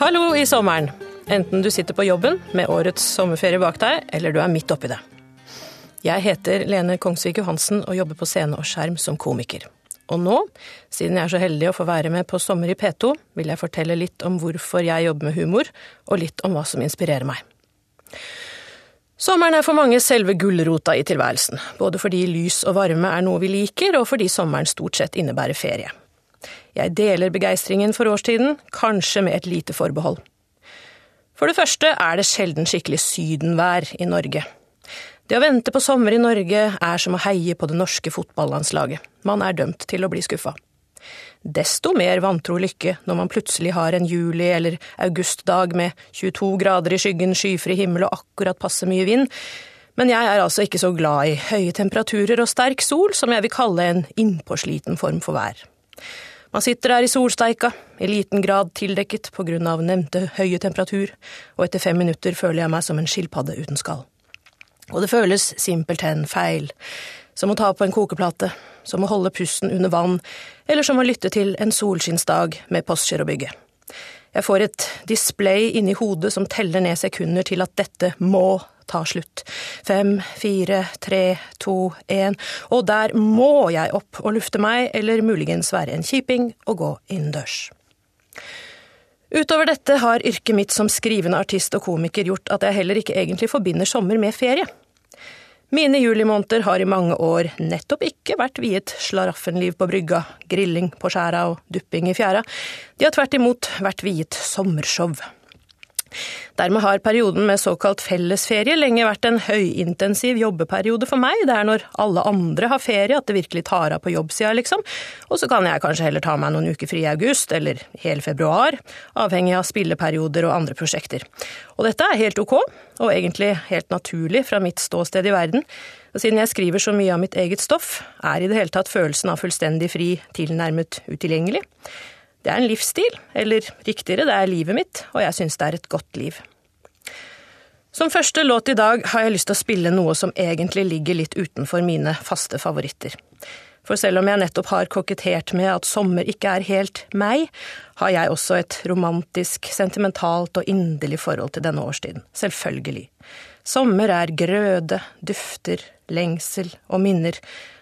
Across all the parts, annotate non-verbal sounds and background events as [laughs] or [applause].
Hallo i sommeren. Enten du sitter på jobben med årets sommerferie bak deg, eller du er midt oppi det. Jeg heter Lene Kongsvik Johansen og jobber på scene og skjerm som komiker. Og nå, siden jeg er så heldig å få være med på Sommer i P2, vil jeg fortelle litt om hvorfor jeg jobber med humor, og litt om hva som inspirerer meg. Sommeren er for mange selve gulrota i tilværelsen, både fordi lys og varme er noe vi liker, og fordi sommeren stort sett innebærer ferie. Jeg deler begeistringen for årstiden, kanskje med et lite forbehold. For det første er det sjelden skikkelig sydenvær i Norge. Det å vente på sommer i Norge er som å heie på det norske fotballandslaget. Man er dømt til å bli skuffa. Desto mer vantro lykke når man plutselig har en juli- eller augustdag med 22 grader i skyggen, skyfri himmel og akkurat passe mye vind, men jeg er altså ikke så glad i høye temperaturer og sterk sol som jeg vil kalle en innpåsliten form for vær. Man sitter der i solsteika, i liten grad tildekket på grunn av nevnte høye temperatur, og etter fem minutter føler jeg meg som en skilpadde uten skall. Og det føles simpelthen feil. Som å ta på en kokeplate, som å holde pusten under vann, eller som å lytte til en solskinnsdag med Postgir å bygge. Jeg får et display inni hodet som teller ned sekunder til at dette må ta slutt. Fem, fire, tre, to, én, og der må jeg opp og lufte meg, eller muligens være en kjiping og gå innendørs. Utover dette har yrket mitt som skrivende artist og komiker gjort at jeg heller ikke egentlig forbinder sommer med ferie. Mine julimåneder har i mange år nettopp ikke vært viet slaraffenliv på brygga, grilling på skjæra og dupping i fjæra, de har tvert imot vært viet sommershow. Dermed har perioden med såkalt fellesferie lenge vært en høyintensiv jobbeperiode for meg. Det er når alle andre har ferie at det virkelig tar av på jobbsida, liksom. Og så kan jeg kanskje heller ta meg noen uker fri i august, eller hele februar, avhengig av spilleperioder og andre prosjekter. Og dette er helt ok, og egentlig helt naturlig fra mitt ståsted i verden. Og siden jeg skriver så mye av mitt eget stoff, er i det hele tatt følelsen av fullstendig fri tilnærmet utilgjengelig. Det er en livsstil, eller riktigere, det er livet mitt, og jeg syns det er et godt liv. Som første låt i dag har jeg lyst til å spille noe som egentlig ligger litt utenfor mine faste favoritter. For selv om jeg nettopp har kokettert med at sommer ikke er helt meg, har jeg også et romantisk, sentimentalt og inderlig forhold til denne årstiden. Selvfølgelig. Sommer er grøde, dufter, lengsel og minner,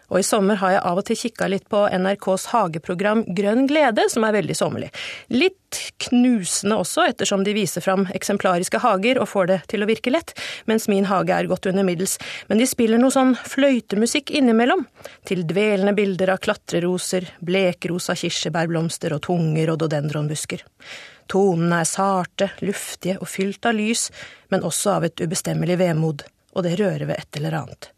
og i sommer har jeg av og til kikka litt på NRKs hageprogram Grønn glede, som er veldig sommerlig. Litt knusende også, ettersom de viser fram eksemplariske hager og får det til å virke lett, mens min hage er godt under middels. Men de spiller noe sånn fløytemusikk innimellom, til dvelende bilder av klatreroser, blekrosa kirsebærblomster og tunge dodendronbusker. Tonene er sarte, luftige og fylt av lys, men også av et ubestemmelig vemod, og det rører ved et eller annet.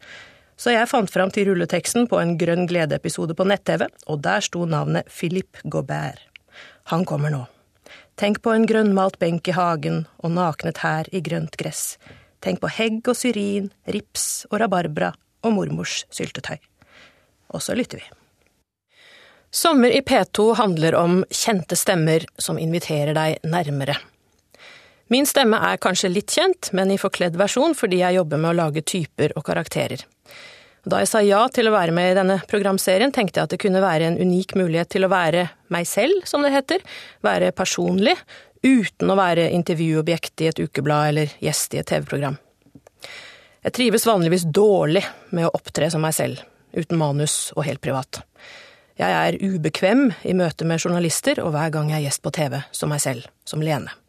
Så jeg fant fram til rulleteksten på en Grønn glede-episode på nett-TV, og der sto navnet Philippe Gaubert. Han kommer nå. Tenk på en grønnmalt benk i hagen og naknet her i grønt gress. Tenk på hegg og syrin, rips og rabarbra og mormors syltetøy. Og så lytter vi. Sommer i P2 handler om kjente stemmer som inviterer deg nærmere. Min stemme er kanskje litt kjent, men i forkledd versjon fordi jeg jobber med å lage typer og karakterer. Da jeg sa ja til å være med i denne programserien, tenkte jeg at det kunne være en unik mulighet til å være meg selv, som det heter, være personlig, uten å være intervjuobjekt i et ukeblad eller gjest i et TV-program. Jeg trives vanligvis dårlig med å opptre som meg selv, uten manus og helt privat. Jeg er ubekvem i møte med journalister og hver gang jeg er gjest på TV, som meg selv, som Lene.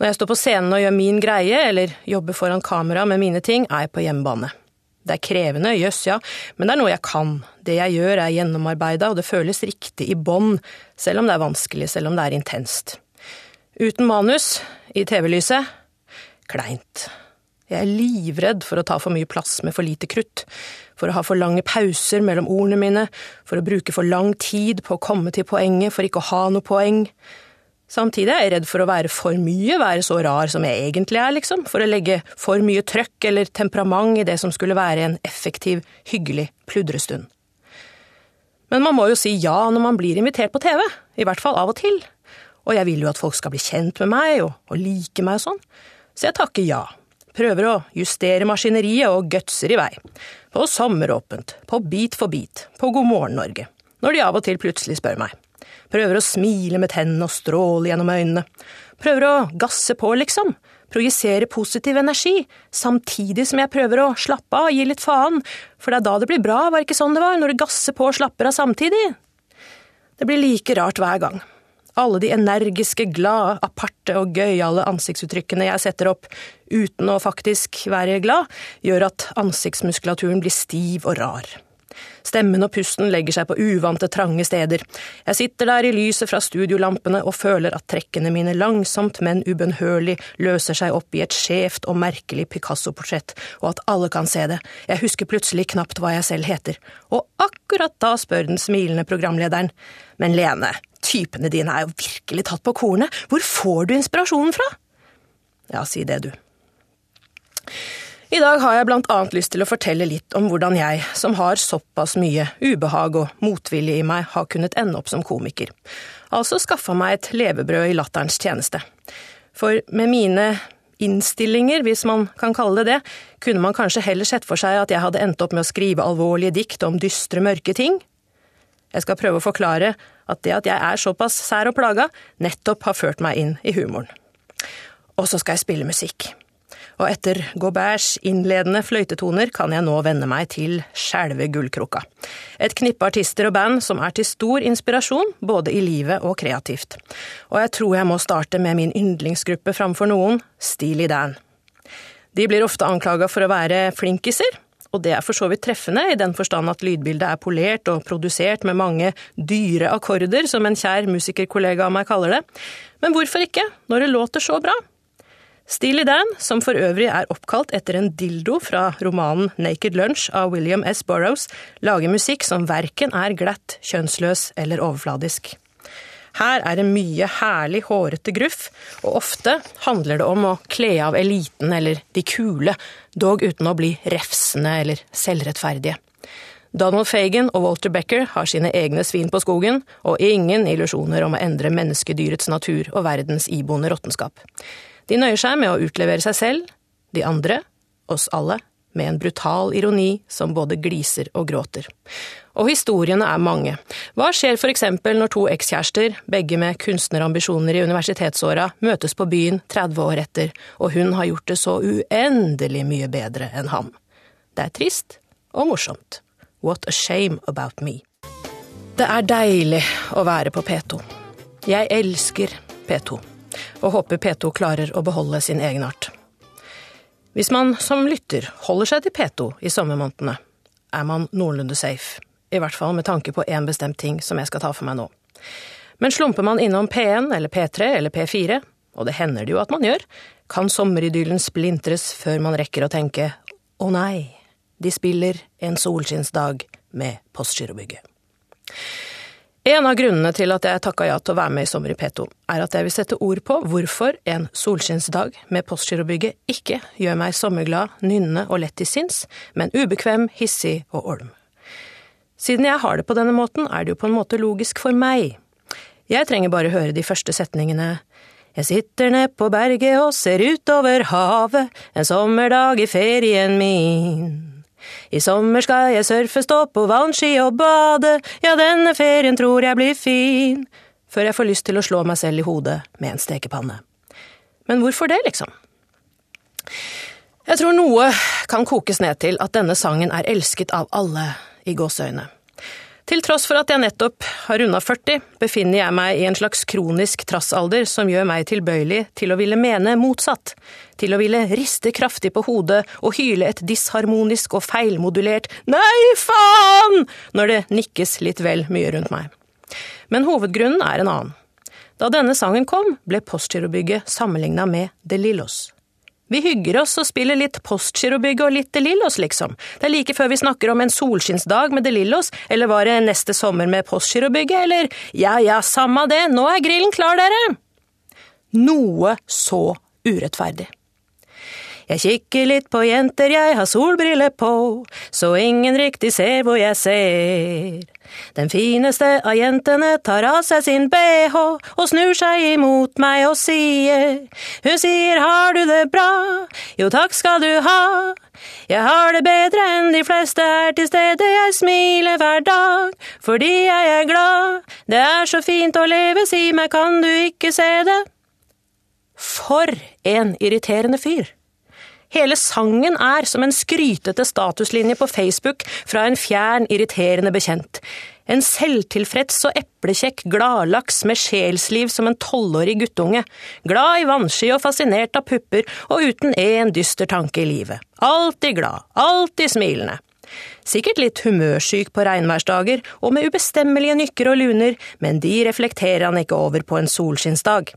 Når jeg står på scenen og gjør min greie, eller jobber foran kamera med mine ting, er jeg på hjemmebane. Det er krevende, jøss ja, men det er noe jeg kan. Det jeg gjør er gjennomarbeida, og det føles riktig i bånd, selv om det er vanskelig, selv om det er intenst. Uten manus, i TV-lyset, kleint. Jeg er livredd for å ta for mye plass med for lite krutt, for å ha for lange pauser mellom ordene mine, for å bruke for lang tid på å komme til poenget, for ikke å ha noe poeng. Samtidig er jeg redd for å være for mye, være så rar som jeg egentlig er, liksom, for å legge for mye trøkk eller temperament i det som skulle være en effektiv, hyggelig pludrestund. Men man må jo si ja når man blir invitert på TV, i hvert fall av og til. Og jeg vil jo at folk skal bli kjent med meg og, og like meg og sånn, så jeg takker ja. Prøver å justere maskineriet og gutser i vei. På sommeråpent, på Bit for bit, på God morgen Norge, når de av og til plutselig spør meg. Prøver å smile med tennene og stråle gjennom øynene. Prøver å gasse på, liksom. Projisere positiv energi, samtidig som jeg prøver å slappe av og gi litt faen, for det er da det blir bra, var ikke sånn det var, når du gasser på og slapper av samtidig? Det blir like rart hver gang. Alle de energiske, glade, aparte og gøyale ansiktsuttrykkene jeg setter opp uten å faktisk være glad, gjør at ansiktsmuskulaturen blir stiv og rar. Stemmen og pusten legger seg på uvante, trange steder. Jeg sitter der i lyset fra studiolampene og føler at trekkene mine langsomt, men ubønnhørlig løser seg opp i et skjevt og merkelig Picasso-portrett, og at alle kan se det. Jeg husker plutselig knapt hva jeg selv heter. Og akkurat da spør den smilende programlederen. Men Lene, typene dine er jo virkelig tatt på kornet. Hvor får du inspirasjonen fra? Ja, si det, du. I dag har jeg blant annet lyst til å fortelle litt om hvordan jeg, som har såpass mye ubehag og motvilje i meg, har kunnet ende opp som komiker. Altså skaffa meg et levebrød i latterens tjeneste. For med mine innstillinger, hvis man kan kalle det det, kunne man kanskje heller sett for seg at jeg hadde endt opp med å skrive alvorlige dikt om dystre, mørke ting. Jeg skal prøve å forklare at det at jeg er såpass sær og plaga, nettopp har ført meg inn i humoren. Og så skal jeg spille musikk. Og etter Gauberts innledende fløytetoner kan jeg nå venne meg til skjelve Gullkrukka. Et knippe artister og band som er til stor inspirasjon, både i livet og kreativt. Og jeg tror jeg må starte med min yndlingsgruppe framfor noen, Steely Dan. De blir ofte anklaga for å være flinkiser, og det er for så vidt treffende, i den forstand at lydbildet er polert og produsert med mange dyre akkorder, som en kjær musikerkollega av meg kaller det. Men hvorfor ikke, når det låter så bra? Steely Dan, som for øvrig er oppkalt etter en dildo fra romanen Naked Lunch av William S. Burroughs, lager musikk som verken er glatt, kjønnsløs eller overfladisk. Her er det mye herlig, hårete gruff, og ofte handler det om å kle av eliten eller de kule, dog uten å bli refsende eller selvrettferdige. Donald Fagan og Walter Becker har sine egne svin på skogen, og ingen illusjoner om å endre menneskedyrets natur og verdens iboende råttenskap. De nøyer seg med å utlevere seg selv, de andre, oss alle, med en brutal ironi som både gliser og gråter. Og historiene er mange. Hva skjer for eksempel når to ekskjærester, begge med kunstnerambisjoner i universitetsåra, møtes på byen 30 år etter, og hun har gjort det så uendelig mye bedre enn ham? Det er trist og morsomt. What a shame about me. Det er deilig å være på P2. Jeg elsker P2, og håper P2 klarer å beholde sin egenart. Hvis man som lytter holder seg til P2 i sommermånedene, er man noenlunde safe. I hvert fall med tanke på én bestemt ting som jeg skal ta for meg nå. Men slumper man innom P1 eller P3 eller P4, og det hender det jo at man gjør, kan sommeridyllen splintres før man rekker å tenke å nei, de spiller En solskinnsdag med Postgirobygget. En av grunnene til at jeg takka ja til å være med i Sommer i P2, er at jeg vil sette ord på hvorfor en solskinnsdag med Postgirobygget ikke gjør meg sommerglad, nynnende og lett til sinns, men ubekvem, hissig og olm. Siden jeg har det på denne måten, er det jo på en måte logisk for meg. Jeg trenger bare høre de første setningene. Jeg sitter ned på berget og ser utover havet, en sommerdag i ferien min. I sommer skal jeg surfe, stå på vannski og bade, ja, denne ferien tror jeg blir fin, før jeg får lyst til å slå meg selv i hodet med en stekepanne. Men hvorfor det, liksom? Jeg tror noe kan kokes ned til at denne sangen er elsket av alle i gåseøyne. Til tross for at jeg nettopp har runda 40, befinner jeg meg i en slags kronisk trassalder som gjør meg tilbøyelig til å ville mene motsatt, til å ville riste kraftig på hodet og hyle et disharmonisk og feilmodulert nei, faen når det nikkes litt vel mye rundt meg. Men hovedgrunnen er en annen. Da denne sangen kom, ble Postgirobygget sammenligna med De Lillos. Vi hygger oss og spiller litt Postgirobygget og litt De Lillos, liksom. Det er like før vi snakker om en solskinnsdag med De Lillos, eller var det neste sommer med Postgirobygget, eller ja ja, samma det, nå er grillen klar, dere! Noe så urettferdig. Jeg kikker litt på jenter, jeg har solbriller på, så ingen riktig ser hvor jeg ser. Den fineste av jentene tar av seg sin bh og snur seg imot meg og sier, hun sier har du det bra, jo takk skal du ha. Jeg har det bedre enn de fleste er til stede, jeg smiler hver dag, fordi jeg er glad. Det er så fint å leve, si meg, kan du ikke se det? For en irriterende fyr! Hele sangen er som en skrytete statuslinje på Facebook fra en fjern, irriterende bekjent. En selvtilfreds og eplekjekk gladlaks med sjelsliv som en tolvårig guttunge. Glad i vannski og fascinert av pupper, og uten én dyster tanke i livet. Alltid glad, alltid smilende. Sikkert litt humørsyk på regnværsdager, og med ubestemmelige nykker og luner, men de reflekterer han ikke over på en solskinnsdag.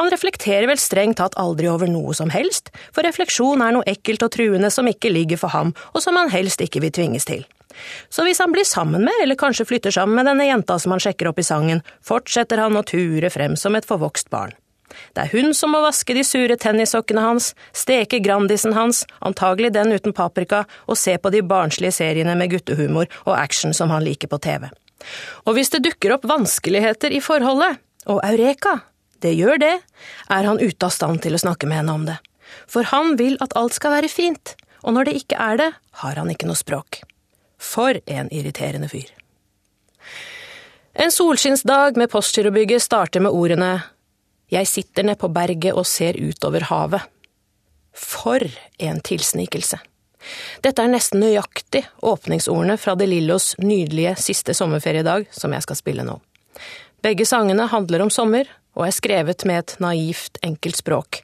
Han reflekterer vel strengt tatt aldri over noe som helst, for refleksjon er noe ekkelt og truende som ikke ligger for ham, og som han helst ikke vil tvinges til. Så hvis han blir sammen med, eller kanskje flytter sammen med denne jenta som han sjekker opp i sangen, fortsetter han å ture frem som et forvokst barn. Det er hun som må vaske de sure tennissokkene hans, steke Grandisen hans, antagelig den uten paprika, og se på de barnslige seriene med guttehumor og action som han liker på TV. Og hvis det dukker opp vanskeligheter i forholdet, og Eureka, det gjør det, er han ute av stand til å snakke med henne om det. For han vil at alt skal være fint, og når det ikke er det, har han ikke noe språk. For en irriterende fyr. En solskinnsdag med Postgirobygget starter med ordene jeg sitter ned på berget og ser utover havet. For en tilsnikelse! Dette er nesten nøyaktig åpningsordene fra De Lillos nydelige siste sommerferiedag, som jeg skal spille nå. Begge sangene handler om sommer, og er skrevet med et naivt, enkelt språk,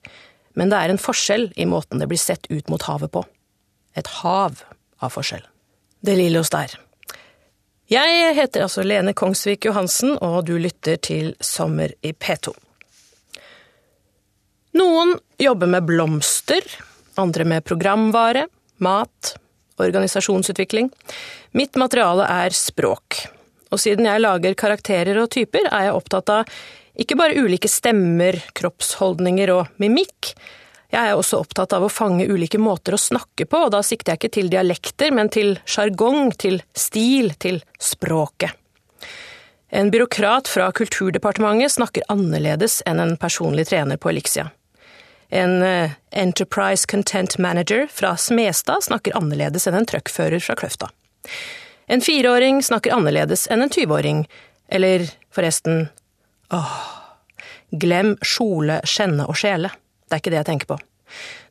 men det er en forskjell i måten det blir sett ut mot havet på. Et hav av forskjell. De Lillos der. Jeg heter altså Lene Kongsvik Johansen, og du lytter til Sommer i P2. Noen jobber med blomster, andre med programvare, mat, organisasjonsutvikling. Mitt materiale er språk, og siden jeg lager karakterer og typer, er jeg opptatt av ikke bare ulike stemmer, kroppsholdninger og mimikk, jeg er også opptatt av å fange ulike måter å snakke på, og da sikter jeg ikke til dialekter, men til sjargong, til stil, til språket. En byråkrat fra Kulturdepartementet snakker annerledes enn en personlig trener på Elixia. En uh, Enterprise Content Manager fra Smestad snakker annerledes enn en truckfører fra Kløfta. En fireåring snakker annerledes enn en tyveåring, eller forresten… åh… Glem skjole, skjenne og skjele. Det er ikke det jeg tenker på.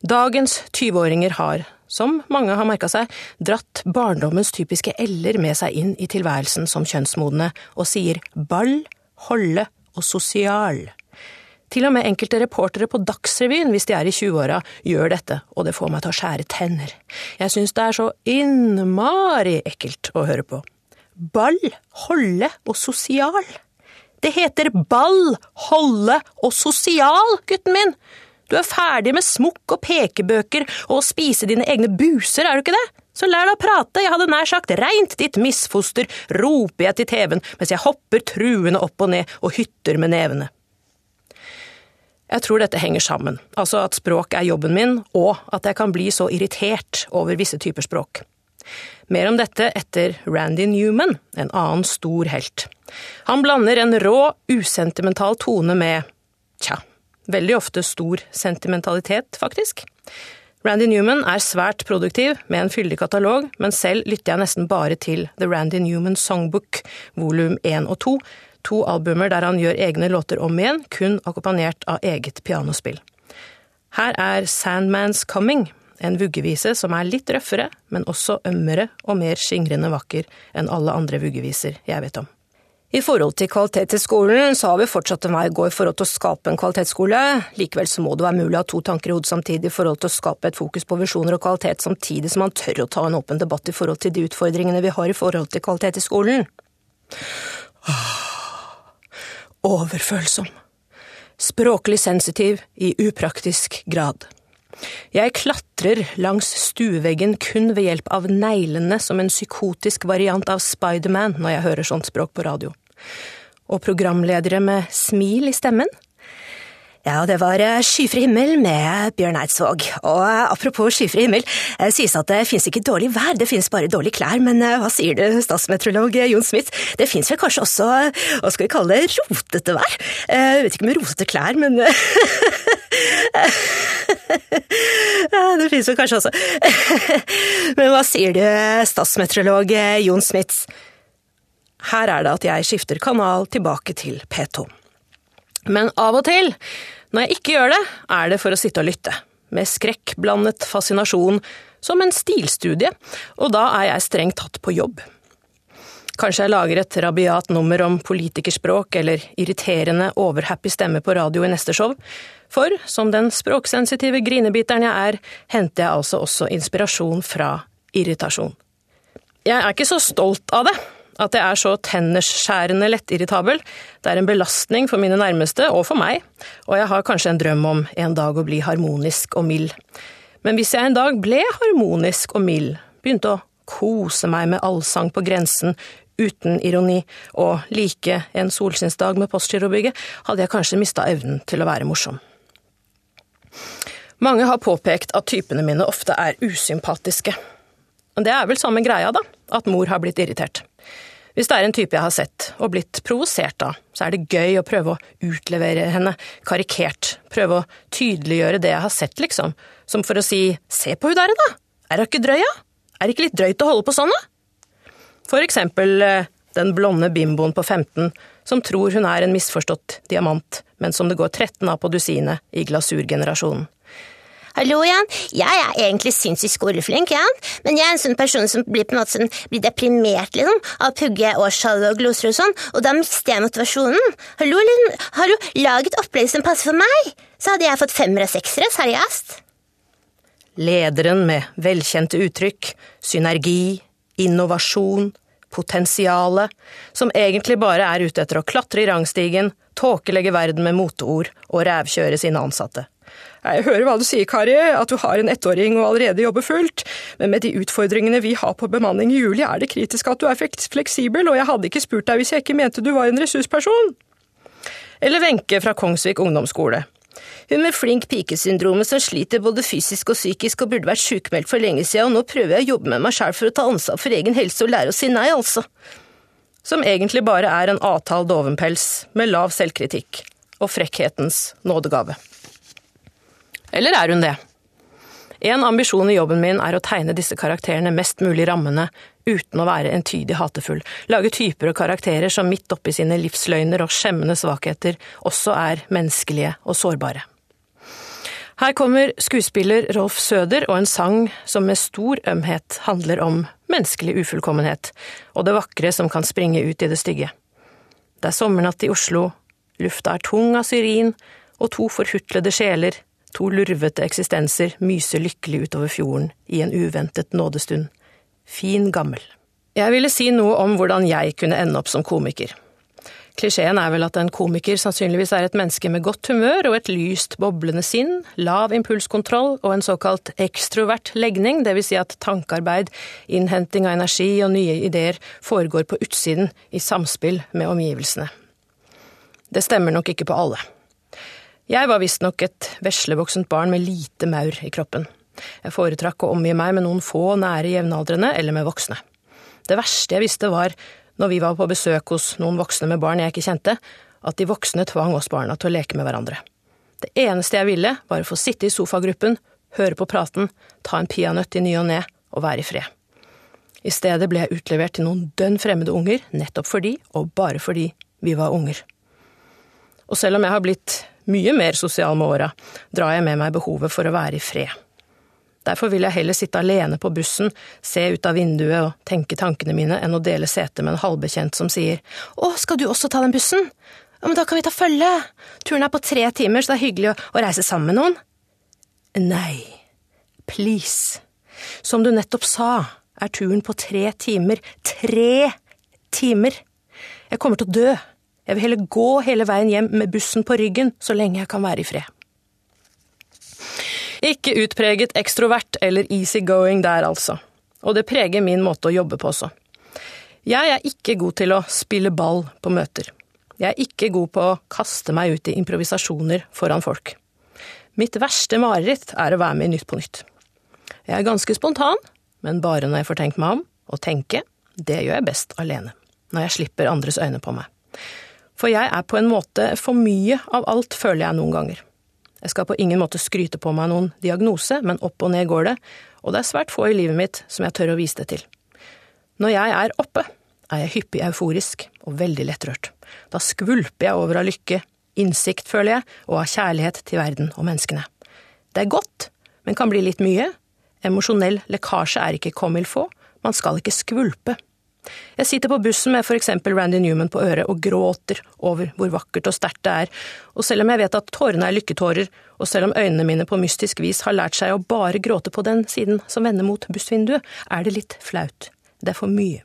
Dagens tyveåringer har, som mange har merka seg, dratt barndommens typiske l-er med seg inn i tilværelsen som kjønnsmodne, og sier ball, holde og sosial. Til og med enkelte reportere på Dagsrevyen, hvis de er i 20-åra, gjør dette, og det får meg til å skjære tenner. Jeg syns det er så innmari ekkelt å høre på. Ball, holde og sosial. Det heter ball, holde og sosial, gutten min! Du er ferdig med smokk og pekebøker og å spise dine egne buser, er du ikke det? Så lær deg å prate, jeg hadde nær sagt reint ditt misfoster, roper jeg til TV-en mens jeg hopper truende opp og ned og hytter med nevene. Jeg tror dette henger sammen, altså at språk er jobben min, og at jeg kan bli så irritert over visse typer språk. Mer om dette etter Randy Newman, en annen stor helt. Han blander en rå, usentimental tone med tja, veldig ofte stor sentimentalitet, faktisk. Randy Newman er svært produktiv med en fyldig katalog, men selv lytter jeg nesten bare til The Randy Newman Songbook, volum 1 og 2, To albumer der han gjør egne låter om igjen, kun akkompagnert av eget pianospill. Her er Sandman's Coming, en vuggevise som er litt røffere, men også ømmere og mer skingrende vakker enn alle andre vuggeviser jeg vet om. I forhold til kvalitet i skolen, så har vi fortsatt en vei å gå i forhold til å skape en kvalitetsskole. Likevel så må det være mulig å ha to tanker i hodet samtidig i forhold til å skape et fokus på visjoner og kvalitet, samtidig som man tør å ta en åpen debatt i forhold til de utfordringene vi har i forhold til kvalitet i skolen. Overfølsom. Språklig sensitiv i upraktisk grad. Jeg klatrer langs stueveggen kun ved hjelp av neglene som en psykotisk variant av Spiderman når jeg hører sånt språk på radio. Og programledere med smil i stemmen ja, det var eh, Skyfri himmel med Bjørn Eidsvåg. Og eh, apropos skyfri himmel, det sies at det fins ikke dårlig vær, det fins bare dårlige klær. Men eh, hva sier du, statsmeteorolog Jon Smith? Det fins vel kanskje også, hva skal vi kalle det, rotete vær? Jeg vet ikke med rotete klær, men [laughs] Det fins vel kanskje også. [laughs] Men hva sier du, statsmeteorolog Jon Smith? Her er det at jeg skifter kanal tilbake til P2. Men av og til, når jeg ikke gjør det, er det for å sitte og lytte, med skrekkblandet fascinasjon, som en stilstudie, og da er jeg strengt tatt på jobb. Kanskje jeg lager et rabiat nummer om politikerspråk eller irriterende, overhappy stemme på radio i neste show, for som den språksensitive grinebiteren jeg er, henter jeg altså også inspirasjon fra irritasjon. Jeg er ikke så stolt av det, at jeg er så tennersskjærende lettirritabel. Det er en belastning for mine nærmeste, og for meg, og jeg har kanskje en drøm om en dag å bli harmonisk og mild. Men hvis jeg en dag ble harmonisk og mild, begynte å kose meg med allsang på grensen, uten ironi, og like en solskinnsdag med Postgirobygget, hadde jeg kanskje mista evnen til å være morsom. Mange har påpekt at typene mine ofte er usympatiske. Det er vel samme greia, da, at mor har blitt irritert. Hvis det er en type jeg har sett og blitt provosert av, så er det gøy å prøve å utlevere henne. Karikert, prøve å tydeliggjøre det jeg har sett, liksom, som for å si se på hun der, da, er hun ikke drøy, da, Er det ikke litt drøyt å holde på sånn, da? For eksempel eh, den blonde bimboen på 15 som tror hun er en misforstått diamant, men som det går 13 av på dusinet i glasurgenerasjonen. Hallo, Jan. Jeg er egentlig sinnssykt skoleflink, Jan. men jeg er en sånn person som blir på en måte sånn, blir deprimert liksom, av å pugge årstall og gloser og sånn, og da mister jeg motivasjonen. Hallo, liksom, du laget opplegg som passer for meg? Så hadde jeg fått femmer og seksere, seriøst. Lederen med velkjente uttrykk, synergi, innovasjon, potensialet, som egentlig bare er ute etter å klatre i rangstigen, tåkelegge verden med moteord og rævkjøre sine ansatte. Jeg hører hva du sier, Kari, at du har en ettåring og allerede jobber fullt, men med de utfordringene vi har på bemanning i juli, er det kritisk at du er fleksibel, og jeg hadde ikke spurt deg hvis jeg ikke mente du var en ressursperson. Eller Wenche fra Kongsvik ungdomsskole. Hun med flink pike-syndromet som sliter både fysisk og psykisk og burde vært sjukmeldt for lenge siden, og nå prøver jeg å jobbe med meg sjæl for å ta ansvar for egen helse og lære å si nei, altså. Som egentlig bare er en avtalt dovenpels med lav selvkritikk og frekkhetens nådegave. Eller er hun det? En ambisjon i jobben min er å tegne disse karakterene mest mulig rammende, uten å være entydig hatefull, lage typer og karakterer som midt oppi sine livsløgner og skjemmende svakheter også er menneskelige og sårbare. Her kommer skuespiller Rolf Søder og en sang som med stor ømhet handler om menneskelig ufullkommenhet, og det vakre som kan springe ut i det stygge. Det er sommernatt i Oslo, lufta er tung av syrin, og to forhutlede sjeler, to lurvete eksistenser, myser lykkelig utover fjorden i en uventet nådestund. Fin gammel. Jeg ville si noe om hvordan jeg kunne ende opp som komiker. Klisjeen er vel at en komiker sannsynligvis er et menneske med godt humør og et lyst, boblende sinn, lav impulskontroll og en såkalt ekstrovert legning, vil si at tankearbeid, innhenting av energi og nye ideer foregår på utsiden, i samspill med omgivelsene. Det stemmer nok ikke på alle. Jeg var visstnok et veslevoksent barn med lite maur i kroppen. Jeg foretrakk å omgi meg med noen få nære jevnaldrende eller med voksne. Det verste jeg visste var når vi var på besøk hos noen voksne med barn jeg ikke kjente, at de voksne tvang oss barna til å leke med hverandre. Det eneste jeg ville, var å få sitte i sofagruppen, høre på praten, ta en peanøtt i ny og ne og være i fred. I stedet ble jeg utlevert til noen dønn fremmede unger, nettopp fordi, og bare fordi, vi var unger. Og selv om jeg har blitt mye mer sosial med åra, drar jeg med meg behovet for å være i fred. Derfor vil jeg heller sitte alene på bussen, se ut av vinduet og tenke tankene mine, enn å dele sete med en halvbekjent som sier Å, skal du også ta den bussen? Ja, men da kan vi ta følge. Turen er på tre timer, så det er hyggelig å, å reise sammen med noen. Nei, please. Som du nettopp sa, er turen på tre timer tre timer. Jeg kommer til å dø. Jeg vil heller gå hele veien hjem med bussen på ryggen så lenge jeg kan være i fred. Ikke utpreget ekstrovert eller easygoing der, altså. Og det preger min måte å jobbe på også. Jeg er ikke god til å spille ball på møter. Jeg er ikke god på å kaste meg ut i improvisasjoner foran folk. Mitt verste mareritt er å være med i Nytt på nytt. Jeg er ganske spontan, men bare når jeg får tenkt meg om, og tenke, det gjør jeg best alene. Når jeg slipper andres øyne på meg. For jeg er på en måte for mye av alt, føler jeg noen ganger. Jeg skal på ingen måte skryte på meg noen diagnose, men opp og ned går det, og det er svært få i livet mitt som jeg tør å vise det til. Når jeg er oppe, er jeg hyppig euforisk og veldig lettrørt. Da skvulper jeg over av lykke, innsikt, føler jeg, og av kjærlighet til verden og menneskene. Det er godt, men kan bli litt mye. Emosjonell lekkasje er ikke comme il faut, man skal ikke skvulpe. Jeg sitter på bussen med for eksempel Randy Newman på øret og gråter over hvor vakkert og sterkt det er, og selv om jeg vet at tårene er lykketårer, og selv om øynene mine på mystisk vis har lært seg å bare gråte på den siden som vender mot bussvinduet, er det litt flaut. Det er for mye.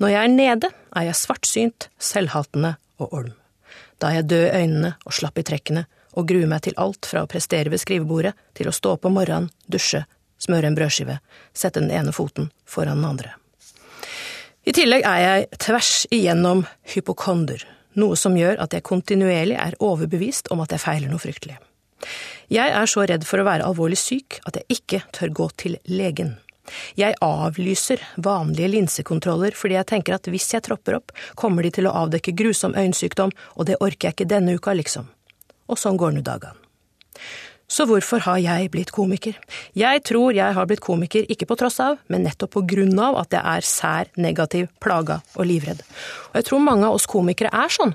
Når jeg er nede, er jeg svartsynt, selvhatende og olm. Da er jeg død i øynene og slapp i trekkene, og gruer meg til alt fra å prestere ved skrivebordet til å stå opp om morgenen, dusje, smøre en brødskive, sette den ene foten foran den andre. I tillegg er jeg tvers igjennom hypokonder, noe som gjør at jeg kontinuerlig er overbevist om at jeg feiler noe fryktelig. Jeg er så redd for å være alvorlig syk at jeg ikke tør gå til legen. Jeg avlyser vanlige linsekontroller fordi jeg tenker at hvis jeg tropper opp, kommer de til å avdekke grusom øyensykdom, og det orker jeg ikke denne uka, liksom. Og sånn går nå dagene. Så hvorfor har jeg blitt komiker? Jeg tror jeg har blitt komiker ikke på tross av, men nettopp på grunn av at jeg er sær, negativ, plaga og livredd. Og jeg tror mange av oss komikere er sånn.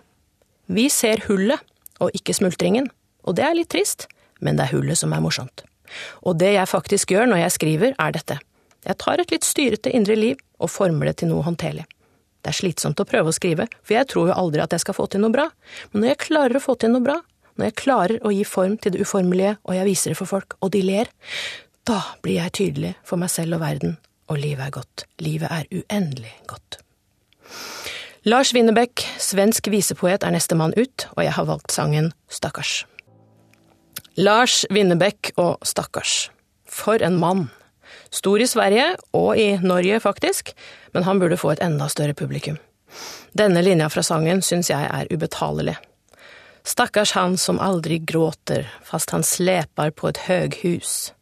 Vi ser hullet, og ikke smultringen. Og det er litt trist, men det er hullet som er morsomt. Og det jeg faktisk gjør når jeg skriver, er dette. Jeg tar et litt styrete indre liv og former det til noe håndterlig. Det er slitsomt å prøve å skrive, for jeg tror jo aldri at jeg skal få til noe bra, men når jeg klarer å få til noe bra, når jeg klarer å gi form til det uformelige, og jeg viser det for folk, og de ler, da blir jeg tydelig for meg selv og verden, og livet er godt. Livet er uendelig godt. Lars Winnerbäck, svensk visepoet, er nestemann ut, og jeg har valgt sangen Stakkars. Lars Winnerbäck og Stakkars. For en mann. Stor i Sverige, og i Norge faktisk, men han burde få et enda større publikum. Denne linja fra sangen syns jeg er ubetalelig. Stackars han som aldri gråter fast han släpar på et høghus.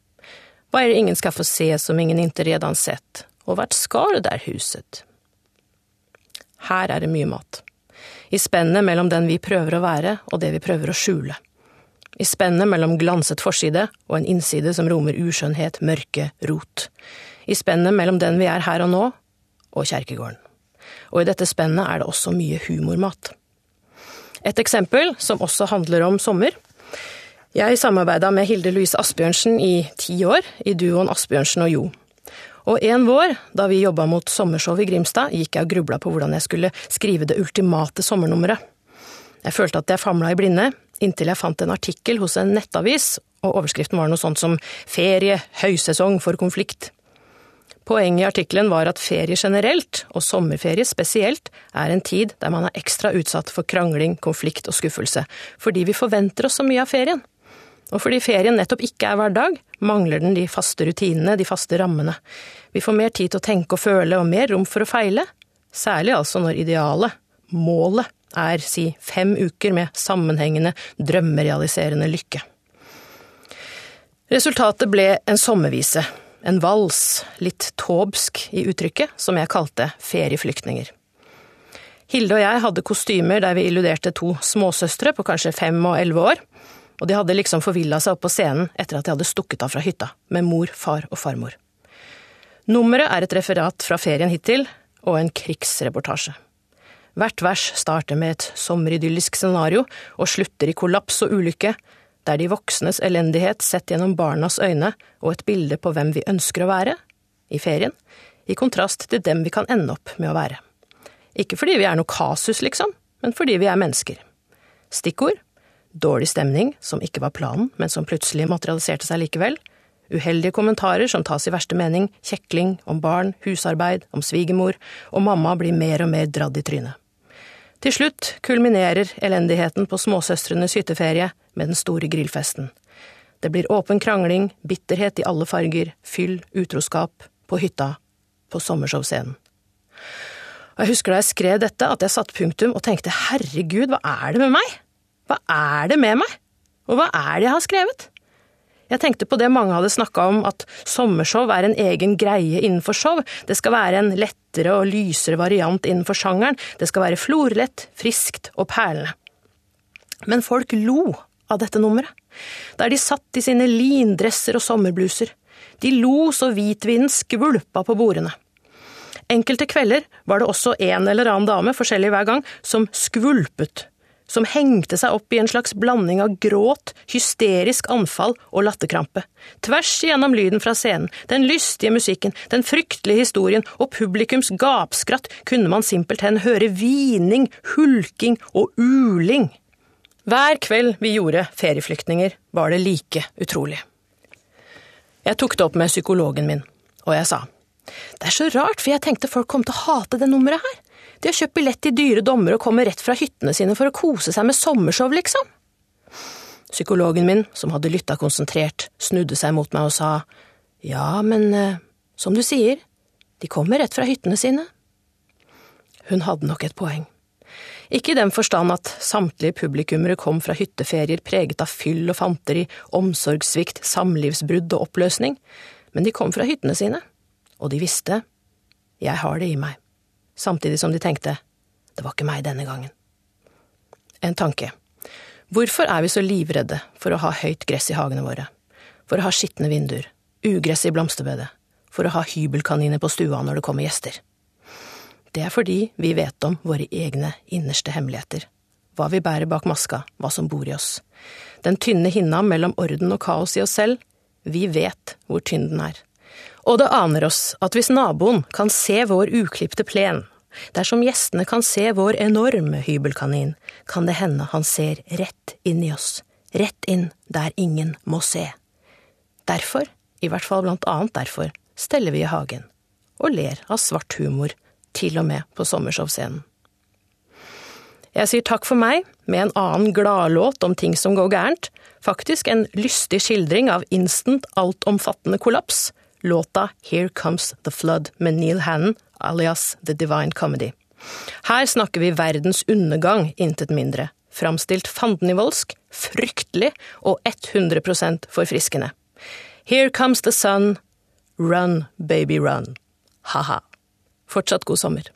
Hva er det ingen skal få se som ingen ikke redan sett, og vart skal det der huset? Her er det mye mat. I spennet mellom den vi prøver å være og det vi prøver å skjule. I spennet mellom glanset forside og en innside som romer uskjønnhet, mørke, rot. I spennet mellom den vi er her og nå, og kjerkegården. Og i dette spennet er det også mye humormat. Et eksempel, som også handler om sommer. Jeg samarbeida med Hilde Louise Asbjørnsen i ti år, i duoen Asbjørnsen og Jo. Og en vår, da vi jobba mot sommershow i Grimstad, gikk jeg og grubla på hvordan jeg skulle skrive det ultimate sommernummeret. Jeg følte at jeg famla i blinde, inntil jeg fant en artikkel hos en nettavis, og overskriften var noe sånt som Ferie, høysesong for konflikt. Poenget i artikkelen var at ferie generelt, og sommerferie spesielt, er en tid der man er ekstra utsatt for krangling, konflikt og skuffelse, fordi vi forventer oss så mye av ferien. Og fordi ferien nettopp ikke er hverdag, mangler den de faste rutinene, de faste rammene. Vi får mer tid til å tenke og føle, og mer rom for å feile. Særlig altså når idealet, målet, er si fem uker med sammenhengende, drømmerealiserende lykke. Resultatet ble en sommervise, en vals, litt tåbsk i uttrykket, som jeg kalte ferieflyktninger. Hilde og jeg hadde kostymer der vi illuderte to småsøstre på kanskje fem og elleve år, og de hadde liksom forvilla seg opp på scenen etter at de hadde stukket av fra hytta, med mor, far og farmor. Nummeret er et referat fra ferien hittil, og en krigsreportasje. Hvert vers starter med et sommeridyllisk scenario og slutter i kollaps og ulykke, der de voksnes elendighet sett gjennom barnas øyne og et bilde på hvem vi ønsker å være, i ferien, i kontrast til dem vi kan ende opp med å være. Ikke fordi vi er noe kasus, liksom, men fordi vi er mennesker. Stikkord dårlig stemning, som ikke var planen, men som plutselig materialiserte seg likevel, uheldige kommentarer som tas i verste mening, kjekling, om barn, husarbeid, om svigermor, og mamma blir mer og mer dradd i trynet. Til slutt kulminerer elendigheten på småsøstrenes hytteferie med den store grillfesten. Det blir åpen krangling, bitterhet i alle farger, fyll, utroskap, på hytta, på sommershowscenen. Og jeg husker da jeg skrev dette, at jeg satte punktum og tenkte herregud, hva er det med meg? Hva er det med meg? Og hva er det jeg har skrevet? Jeg tenkte på det mange hadde snakka om, at sommershow er en egen greie innenfor show, det skal være en lettere og lysere variant innenfor sjangeren, det skal være florlett, friskt og perlende. Men folk lo av dette nummeret, der de satt i sine lindresser og sommerbluser. De lo så hvitvinen skvulpa på bordene. Enkelte kvelder var det også en eller annen dame, forskjellig hver gang, som skvulpet som hengte seg opp i en slags blanding av gråt, hysterisk anfall og latterkrampe. Tvers igjennom lyden fra scenen, den lystige musikken, den fryktelige historien og publikums gapskratt kunne man simpelthen høre hvining, hulking og uling. Hver kveld vi gjorde Ferieflyktninger, var det like utrolig. Jeg tok det opp med psykologen min, og jeg sa det er så rart, for jeg tenkte folk kom til å hate det nummeret her. De har kjøpt billett til dyre dommer og kommer rett fra hyttene sine for å kose seg med sommershow, liksom. Psykologen min, som hadde lytta konsentrert, snudde seg mot meg og sa ja, men eh, som du sier, de kommer rett fra hyttene sine. Hun hadde nok et poeng. Ikke i den forstand at samtlige publikummere kom fra hytteferier preget av fyll og fanteri, omsorgssvikt, samlivsbrudd og oppløsning, men de kom fra hyttene sine, og de visste jeg har det i meg samtidig som de tenkte det var ikke meg denne gangen. En tanke. Hvorfor er vi så livredde for å ha høyt gress i hagene våre, for å ha skitne vinduer, ugress i blomsterbedet, for å ha hybelkaniner på stua når det kommer gjester? Det er fordi vi vet om våre egne innerste hemmeligheter, hva vi bærer bak maska, hva som bor i oss. Den tynne hinna mellom orden og kaos i oss selv, vi vet hvor tynn den er. Og det aner oss at hvis naboen kan se vår uklipte plen, dersom gjestene kan se vår enorme hybelkanin, kan det hende han ser rett inn i oss, rett inn der ingen må se. Derfor, i hvert fall blant annet derfor, steller vi i hagen, og ler av svart humor, til og med på sommershowscenen. Jeg sier takk for meg med en annen gladlåt om ting som går gærent, faktisk en lystig skildring av instant, altomfattende kollaps, låta Here Comes The Flood med Neil Hannon, alias The Divine Comedy. Her snakker vi verdens undergang, intet mindre. Framstilt fandenivoldsk, fryktelig og 100% forfriskende. Here comes the sun, run, baby, run. Ha-ha. Fortsatt god sommer.